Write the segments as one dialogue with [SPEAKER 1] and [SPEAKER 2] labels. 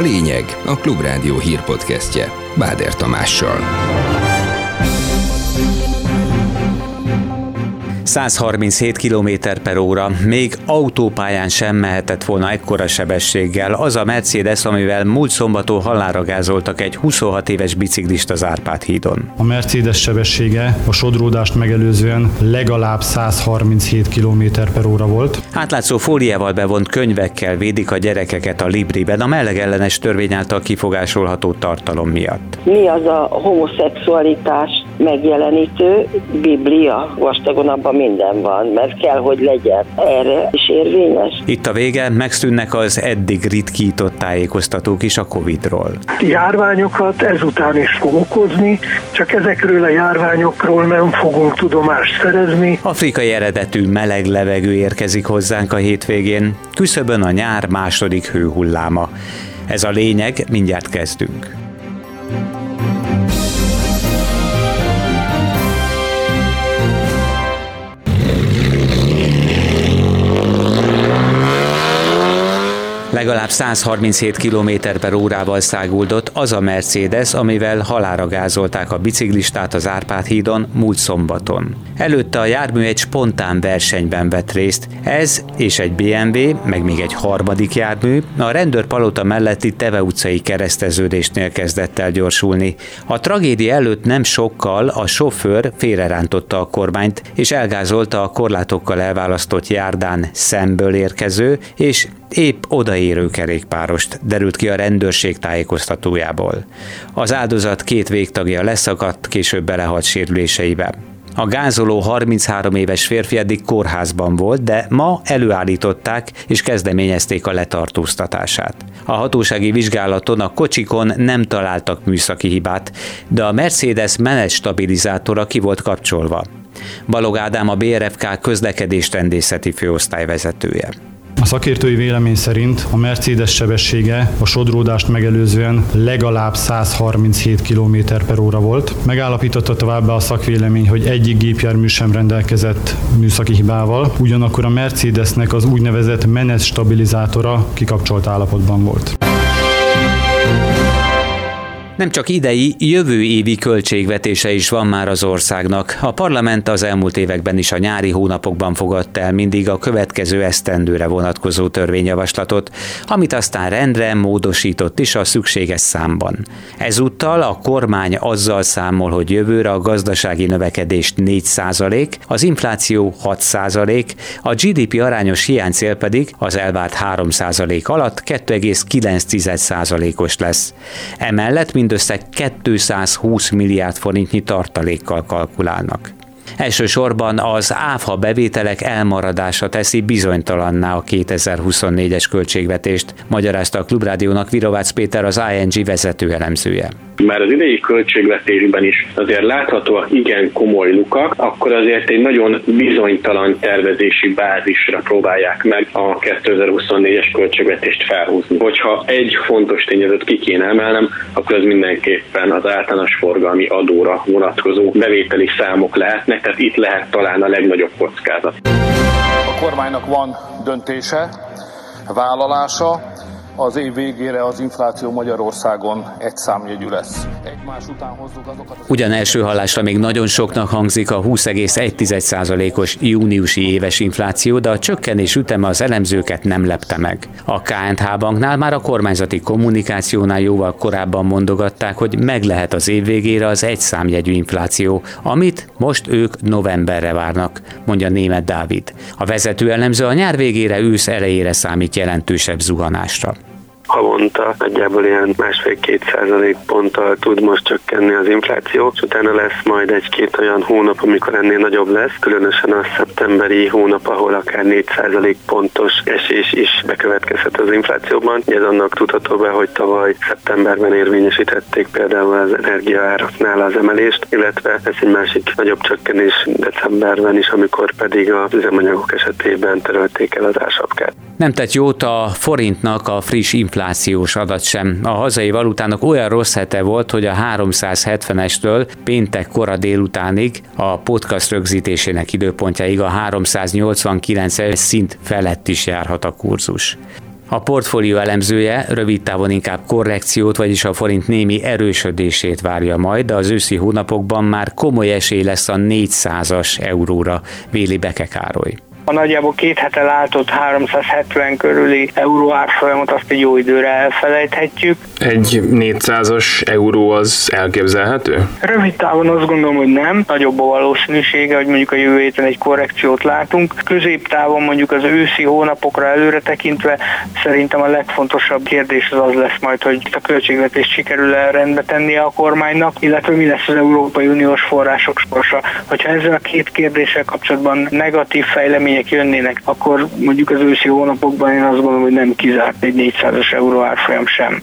[SPEAKER 1] A lényeg a Klubrádió hírpodcastje Báder Tamással.
[SPEAKER 2] 137 km per óra, még autópályán sem mehetett volna ekkora sebességgel az a Mercedes, amivel múlt szombaton halára gázoltak egy 26 éves biciklist az Árpád hídon.
[SPEAKER 3] A Mercedes sebessége a sodródást megelőzően legalább 137 km per óra volt.
[SPEAKER 2] Átlátszó fóliával bevont könyvekkel védik a gyerekeket a Libriben a melegellenes törvény által kifogásolható tartalom miatt.
[SPEAKER 4] Mi az a homoszexualitás megjelenítő Biblia vastagon abban minden van, mert kell, hogy legyen. Erre is érvényes.
[SPEAKER 2] Itt a vége, megszűnnek az eddig ritkított tájékoztatók is a Covid-ról.
[SPEAKER 5] Járványokat ezután is fog okozni, csak ezekről a járványokról nem fogunk tudomást szerezni.
[SPEAKER 2] Afrikai eredetű meleg levegő érkezik hozzánk a hétvégén, küszöbön a nyár második hőhulláma. Ez a lényeg, mindjárt kezdünk. Legalább 137 km per órával száguldott az a Mercedes, amivel halára gázolták a biciklistát az Árpád hídon múlt szombaton. Előtte a jármű egy spontán versenyben vett részt. Ez és egy BMW, meg még egy harmadik jármű a rendőrpalota melletti Teve utcai kereszteződésnél kezdett el gyorsulni. A tragédia előtt nem sokkal a sofőr félrerántotta a kormányt, és elgázolta a korlátokkal elválasztott járdán szemből érkező, és épp odaérő kerékpárost, derült ki a rendőrség tájékoztatójából. Az áldozat két végtagja leszakadt, később belehalt sérüléseibe. A gázoló 33 éves férfi eddig kórházban volt, de ma előállították és kezdeményezték a letartóztatását. A hatósági vizsgálaton a kocsikon nem találtak műszaki hibát, de a Mercedes menet stabilizátora ki volt kapcsolva. Balog Ádám a BRFK közlekedésrendészeti főosztály vezetője.
[SPEAKER 3] A szakértői vélemény szerint a Mercedes sebessége a sodródást megelőzően legalább 137 km per óra volt. Megállapította továbbá a szakvélemény, hogy egyik gépjármű sem rendelkezett műszaki hibával, ugyanakkor a Mercedesnek az úgynevezett menet stabilizátora kikapcsolt állapotban volt.
[SPEAKER 2] Nem csak idei, jövő évi költségvetése is van már az országnak. A parlament az elmúlt években is a nyári hónapokban fogadta el mindig a következő esztendőre vonatkozó törvényjavaslatot, amit aztán rendre módosított is a szükséges számban. Ezúttal a kormány azzal számol, hogy jövőre a gazdasági növekedést 4% az infláció 6% a GDP arányos hiánycél pedig az elvárt 3% alatt 2,9% os lesz. Emellett mind mindössze 220 milliárd forintnyi tartalékkal kalkulálnak. Elsősorban az áfa bevételek elmaradása teszi bizonytalanná a 2024-es költségvetést, magyarázta a Klubrádiónak Virovácz Péter az ING vezető elemzője
[SPEAKER 6] már az idei költségvetésben is azért láthatóak igen komoly lukak, akkor azért egy nagyon bizonytalan tervezési bázisra próbálják meg a 2024-es költségvetést felhúzni. Hogyha egy fontos tényezőt ki kéne emelnem, akkor az mindenképpen az általános forgalmi adóra vonatkozó bevételi számok lehetnek, tehát itt lehet talán a legnagyobb kockázat.
[SPEAKER 7] A kormánynak van döntése, vállalása, az év végére az infláció Magyarországon egy számjegyű lesz. Egymás
[SPEAKER 2] után hozzuk azokat az... Ugyan első hallásra még nagyon soknak hangzik a 20,1%-os júniusi éves infláció, de a csökkenés üteme az elemzőket nem lepte meg. A KNH banknál már a kormányzati kommunikációnál jóval korábban mondogatták, hogy meg lehet az év végére az egy számjegyű infláció, amit most ők novemberre várnak, mondja német Dávid. A vezető elemző a nyár végére ősz elejére számít jelentősebb zuhanásra
[SPEAKER 8] havonta nagyjából ilyen másfél-két százalék ponttal tud most csökkenni az infláció, és utána lesz majd egy-két olyan hónap, amikor ennél nagyobb lesz, különösen a szeptemberi hónap, ahol akár 4 százalék pontos esés is bekövetkezhet az inflációban. Ez annak tudható be, hogy tavaly szeptemberben érvényesítették például az energiaáraknál az emelést, illetve ez egy másik nagyobb csökkenés decemberben is, amikor pedig az üzemanyagok esetében törölték el az ársapkát.
[SPEAKER 2] Nem tett jót a forintnak a friss inflációs adat sem. A hazai valutának olyan rossz hete volt, hogy a 370-estől péntek kora délutánig a podcast rögzítésének időpontjáig a 389 szint felett is járhat a kurzus. A portfólió elemzője rövid távon inkább korrekciót, vagyis a forint némi erősödését várja majd, de az őszi hónapokban már komoly esély lesz a 400-as euróra, véli Beke Károly
[SPEAKER 9] a nagyjából két hete látott 370 körüli euró árfolyamot azt egy jó időre elfelejthetjük.
[SPEAKER 10] Egy 400-as euró az elképzelhető?
[SPEAKER 9] Rövid távon azt gondolom, hogy nem. Nagyobb a valószínűsége, hogy mondjuk a jövő héten egy korrekciót látunk. Középtávon mondjuk az őszi hónapokra előre tekintve szerintem a legfontosabb kérdés az az lesz majd, hogy a költségvetést sikerül el rendbe tenni a kormánynak, illetve mi lesz az Európai Uniós források sorsa. Hogyha ezzel a két kérdéssel kapcsolatban negatív fejlemények eredmények jönnének, akkor mondjuk az őszi hónapokban én azt gondolom, hogy nem kizárt egy 400-as euró árfolyam sem.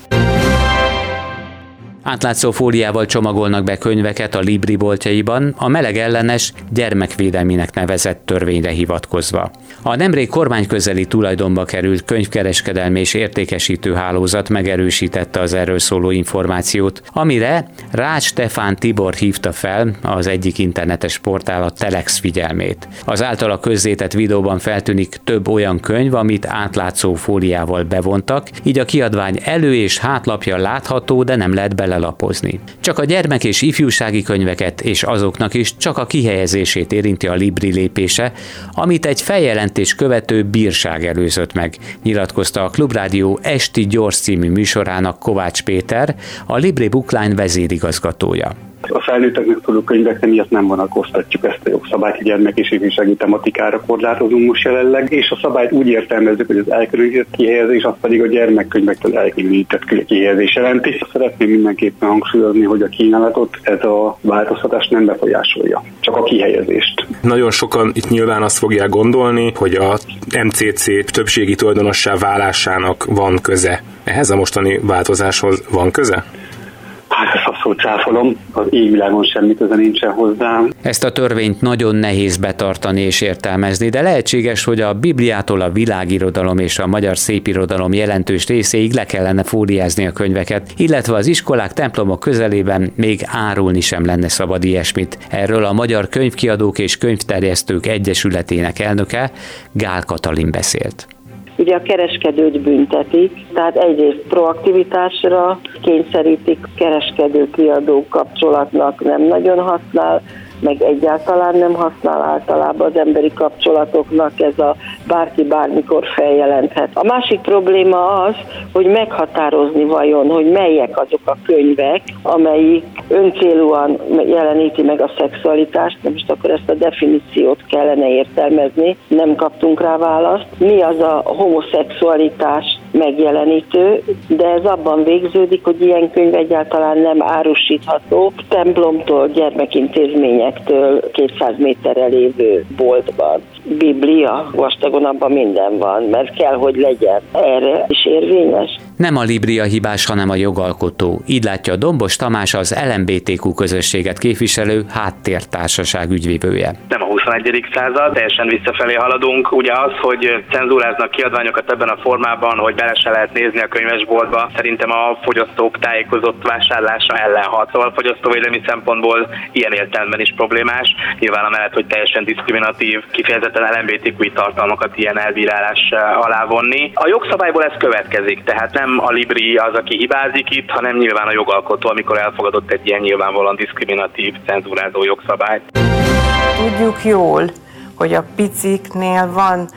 [SPEAKER 2] Átlátszó fóliával csomagolnak be könyveket a Libri boltjaiban, a meleg ellenes gyermekvédelminek nevezett törvényre hivatkozva. A nemrég kormányközeli tulajdonba került könyvkereskedelmi és értékesítő hálózat megerősítette az erről szóló információt, amire Rács Stefán Tibor hívta fel az egyik internetes portál a Telex figyelmét. Az általa közzétett videóban feltűnik több olyan könyv, amit átlátszó fóliával bevontak, így a kiadvány elő és hátlapja látható, de nem lehet bele lelapozni. Csak a gyermek és ifjúsági könyveket és azoknak is csak a kihelyezését érinti a Libri lépése, amit egy feljelentés követő bírság előzött meg, nyilatkozta a Klubrádió Esti Gyors című műsorának Kovács Péter, a Libri Bookline vezérigazgatója.
[SPEAKER 11] A felnőtteknek szóló könyvek miatt nem vonakoztatjuk ezt a jogszabályt, gyermek és ifjúsági tematikára korlátozunk most jelenleg, és a szabályt úgy értelmezzük, hogy az elkülönített kihelyezés, az pedig a gyermekkönyvektől elkülönített kihelyezés jelenti. Szeretném mindenképpen hangsúlyozni, hogy a kínálatot ez a változtatás nem befolyásolja, csak a kihelyezést.
[SPEAKER 10] Nagyon sokan itt nyilván azt fogják gondolni, hogy a MCC többségi tulajdonossá válásának van köze. Ehhez a mostani változáshoz van köze?
[SPEAKER 11] Hát ezt abszolút cáfolom, az égvilágon semmi köze nincsen hozzá.
[SPEAKER 2] Ezt a törvényt nagyon nehéz betartani és értelmezni, de lehetséges, hogy a Bibliától a világirodalom és a magyar szépirodalom jelentős részéig le kellene fóliázni a könyveket, illetve az iskolák, templomok közelében még árulni sem lenne szabad ilyesmit. Erről a Magyar Könyvkiadók és Könyvterjesztők Egyesületének elnöke Gál Katalin beszélt
[SPEAKER 4] ugye a kereskedőt büntetik, tehát egyrészt proaktivitásra kényszerítik, kereskedő-kiadó kapcsolatnak nem nagyon használ, meg egyáltalán nem használ általában az emberi kapcsolatoknak ez a bárki bármikor feljelenthet. A másik probléma az, hogy meghatározni vajon, hogy melyek azok a könyvek, amelyik öncélúan jeleníti meg a szexualitást, de most akkor ezt a definíciót kellene értelmezni, nem kaptunk rá választ. Mi az a homoszexualitás megjelenítő, de ez abban végződik, hogy ilyen könyv egyáltalán nem árusítható templomtól, gyermekintézményektől 200 méterre lévő boltban. Biblia, vastagon abban minden van, mert kell, hogy legyen. Erre is érvényes.
[SPEAKER 2] Nem a Libria hibás, hanem a jogalkotó. Így látja Dombos Tamás az LMBTQ közösséget képviselő háttértársaság ügyvívője.
[SPEAKER 12] Nem a 21. század, teljesen visszafelé haladunk. Ugye az, hogy cenzúráznak kiadványokat ebben a formában, hogy bele se lehet nézni a könyvesboltba, szerintem a fogyasztók tájékozott vásárlása ellen hat. Szóval a fogyasztóvédelmi szempontból ilyen értelemben is problémás. Nyilván amellett, hogy teljesen diszkriminatív, kifejezetten LMBTQ tartalmakat ilyen elbírálás alá vonni. A jogszabályból ez következik, tehát nem a Libri az, aki hibázik itt, hanem nyilván a jogalkotó, amikor elfogadott egy ilyen nyilvánvalóan diszkriminatív, cenzúrázó jogszabályt.
[SPEAKER 13] Tudjuk jól, hogy a piciknél van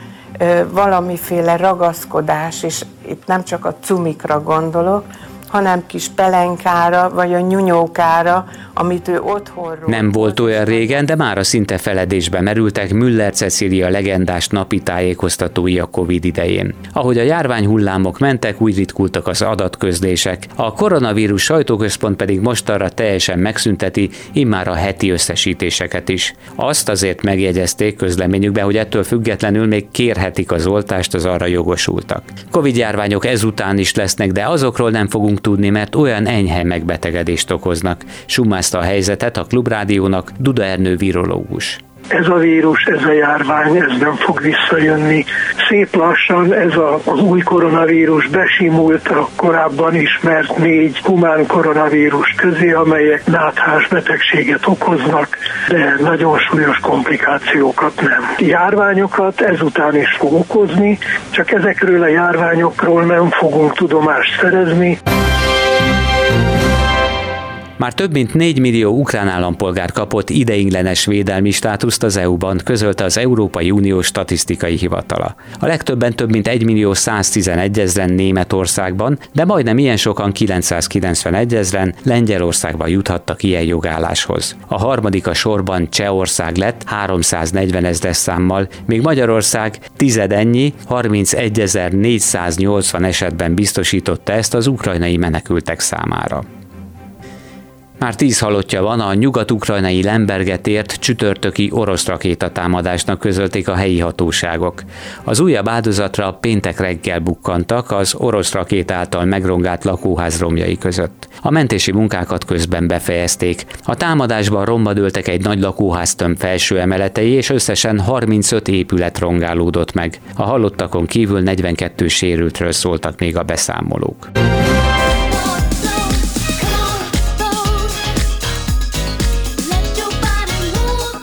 [SPEAKER 13] valamiféle ragaszkodás, és itt nem csak a cumikra gondolok, hanem kis pelenkára, vagy a nyunyókára, amit ő otthonról...
[SPEAKER 2] Nem volt olyan régen, de már a szinte feledésbe merültek Müller Cecilia legendás napi tájékoztatói a Covid idején. Ahogy a járvány hullámok mentek, úgy ritkultak az adatközlések. A koronavírus sajtóközpont pedig mostanra teljesen megszünteti immár a heti összesítéseket is. Azt azért megjegyezték közleményükben, hogy ettől függetlenül még kérhetik az oltást az arra jogosultak. Covid járványok ezután is lesznek, de azokról nem fogunk tudni, mert olyan enyhe megbetegedést okoznak. Sumázta a helyzetet a Klubrádiónak Duda Ernő virológus.
[SPEAKER 5] ez a vírus, ez a járvány, ez nem fog visszajönni. Szép lassan ez a, az új koronavírus besimult a korábban ismert négy humán koronavírus közé, amelyek náthás betegséget okoznak, de nagyon súlyos komplikációkat nem. Járványokat ezután is fog okozni, csak ezekről a járványokról nem fogunk tudomást szerezni.
[SPEAKER 2] Már több mint 4 millió ukrán állampolgár kapott ideiglenes védelmi státuszt az EU-ban, közölte az Európai Unió statisztikai hivatala. A legtöbben több mint 1 millió 111 ezeren Németországban, de majdnem ilyen sokan 991 ezeren Lengyelországban juthattak ilyen jogálláshoz. A harmadik a sorban Csehország lett 340 ezres számmal, még Magyarország tizedennyi 31.480 esetben biztosította ezt az ukrajnai menekültek számára. Már tíz halottja van a nyugat-ukrajnai Lemberget ért csütörtöki orosz rakétatámadásnak közölték a helyi hatóságok. Az újabb áldozatra péntek reggel bukkantak az orosz rakét által megrongált lakóház romjai között. A mentési munkákat közben befejezték. A támadásban romba dőltek egy nagy lakóháztömb felső emeletei, és összesen 35 épület rongálódott meg. A halottakon kívül 42 sérültről szóltak még a beszámolók.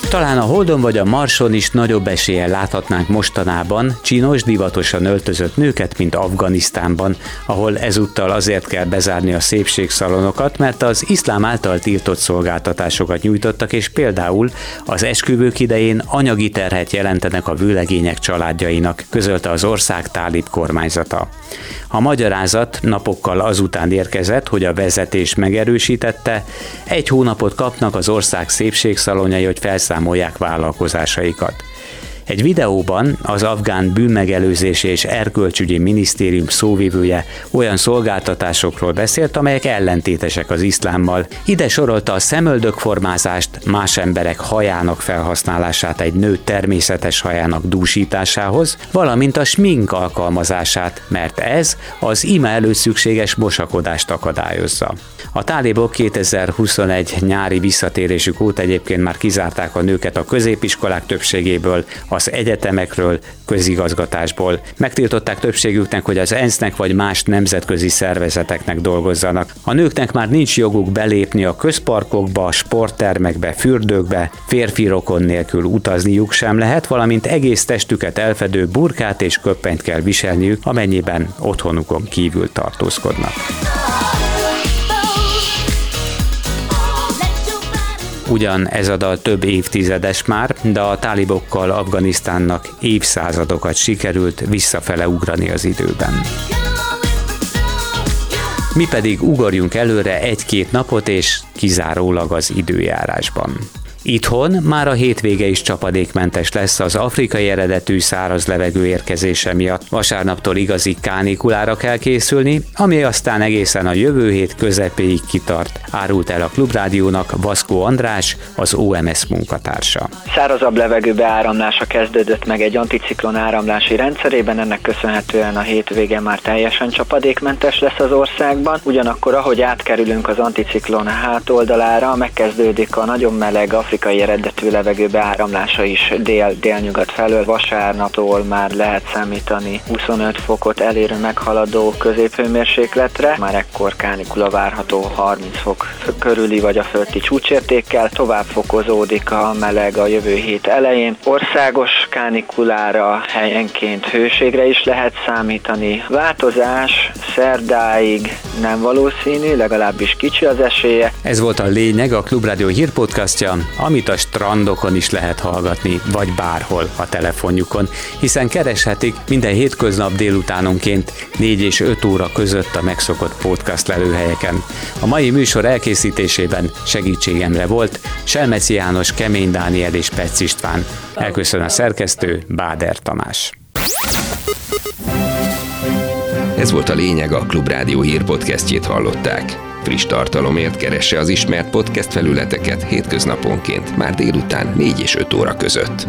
[SPEAKER 2] Talán a Holdon vagy a Marson is nagyobb eséllyel láthatnánk mostanában csinos, divatosan öltözött nőket, mint Afganisztánban, ahol ezúttal azért kell bezárni a szépségszalonokat, mert az iszlám által tiltott szolgáltatásokat nyújtottak, és például az esküvők idején anyagi terhet jelentenek a vőlegények családjainak, közölte az ország tálib kormányzata. A magyarázat napokkal azután érkezett, hogy a vezetés megerősítette, egy hónapot kapnak az ország szépségszalonjai, hogy felszámolják vállalkozásaikat. Egy videóban az afgán bűnmegelőzési és erkölcsügyi minisztérium szóvivője olyan szolgáltatásokról beszélt, amelyek ellentétesek az iszlámmal. Ide sorolta a szemöldökformázást, más emberek hajának felhasználását egy nő természetes hajának dúsításához, valamint a smink alkalmazását, mert ez az ima előtt szükséges mosakodást akadályozza. A tálibok 2021 nyári visszatérésük óta egyébként már kizárták a nőket a középiskolák többségéből, az egyetemekről, közigazgatásból. Megtiltották többségüknek, hogy az ENSZ-nek vagy más nemzetközi szervezeteknek dolgozzanak. A nőknek már nincs joguk belépni a közparkokba, sporttermekbe, fürdőkbe, férfi rokon nélkül utazniuk sem lehet, valamint egész testüket elfedő burkát és köppenyt kell viselniük, amennyiben otthonukon kívül tartózkodnak. Ugyan ez a dal több évtizedes már, de a tálibokkal Afganisztánnak évszázadokat sikerült visszafele ugrani az időben. Mi pedig ugorjunk előre egy-két napot és kizárólag az időjárásban. Itthon már a hétvége is csapadékmentes lesz az afrikai eredetű száraz levegő érkezése miatt. Vasárnaptól igazi kánikulára kell készülni, ami aztán egészen a jövő hét közepéig kitart, árult el a Klubrádiónak Vaszkó András, az OMS munkatársa.
[SPEAKER 14] Szárazabb levegő beáramlása kezdődött meg egy anticiklon áramlási rendszerében, ennek köszönhetően a hétvége már teljesen csapadékmentes lesz az országban. Ugyanakkor, ahogy átkerülünk az anticiklon hátoldalára, megkezdődik a nagyon meleg afrikai afrikai eredetű levegő beáramlása is dél-délnyugat felől. Vasárnaptól már lehet számítani 25 fokot elérő meghaladó középhőmérsékletre. Már ekkor kánikula várható 30 fok körüli vagy a fölti csúcsértékkel. Tovább fokozódik a meleg a jövő hét elején. Országos kánikulára helyenként hőségre is lehet számítani. Változás szerdáig nem valószínű, legalábbis kicsi az esélye.
[SPEAKER 2] Ez volt a lényeg a Klubrádió hírpodcastja, amit a strandokon is lehet hallgatni, vagy bárhol a telefonjukon, hiszen kereshetik minden hétköznap délutánonként 4 és 5 óra között a megszokott podcast lelőhelyeken. A mai műsor elkészítésében segítségemre volt Selmeci János, Kemény Dániel és Petsz István. Elköszön a szerkesztő Báder Tamás.
[SPEAKER 1] Ez volt a lényeg, a Klubrádió hírpodcastjét hallották. Friss tartalomért keresse az ismert podcast felületeket hétköznaponként, már délután 4 és 5 óra között.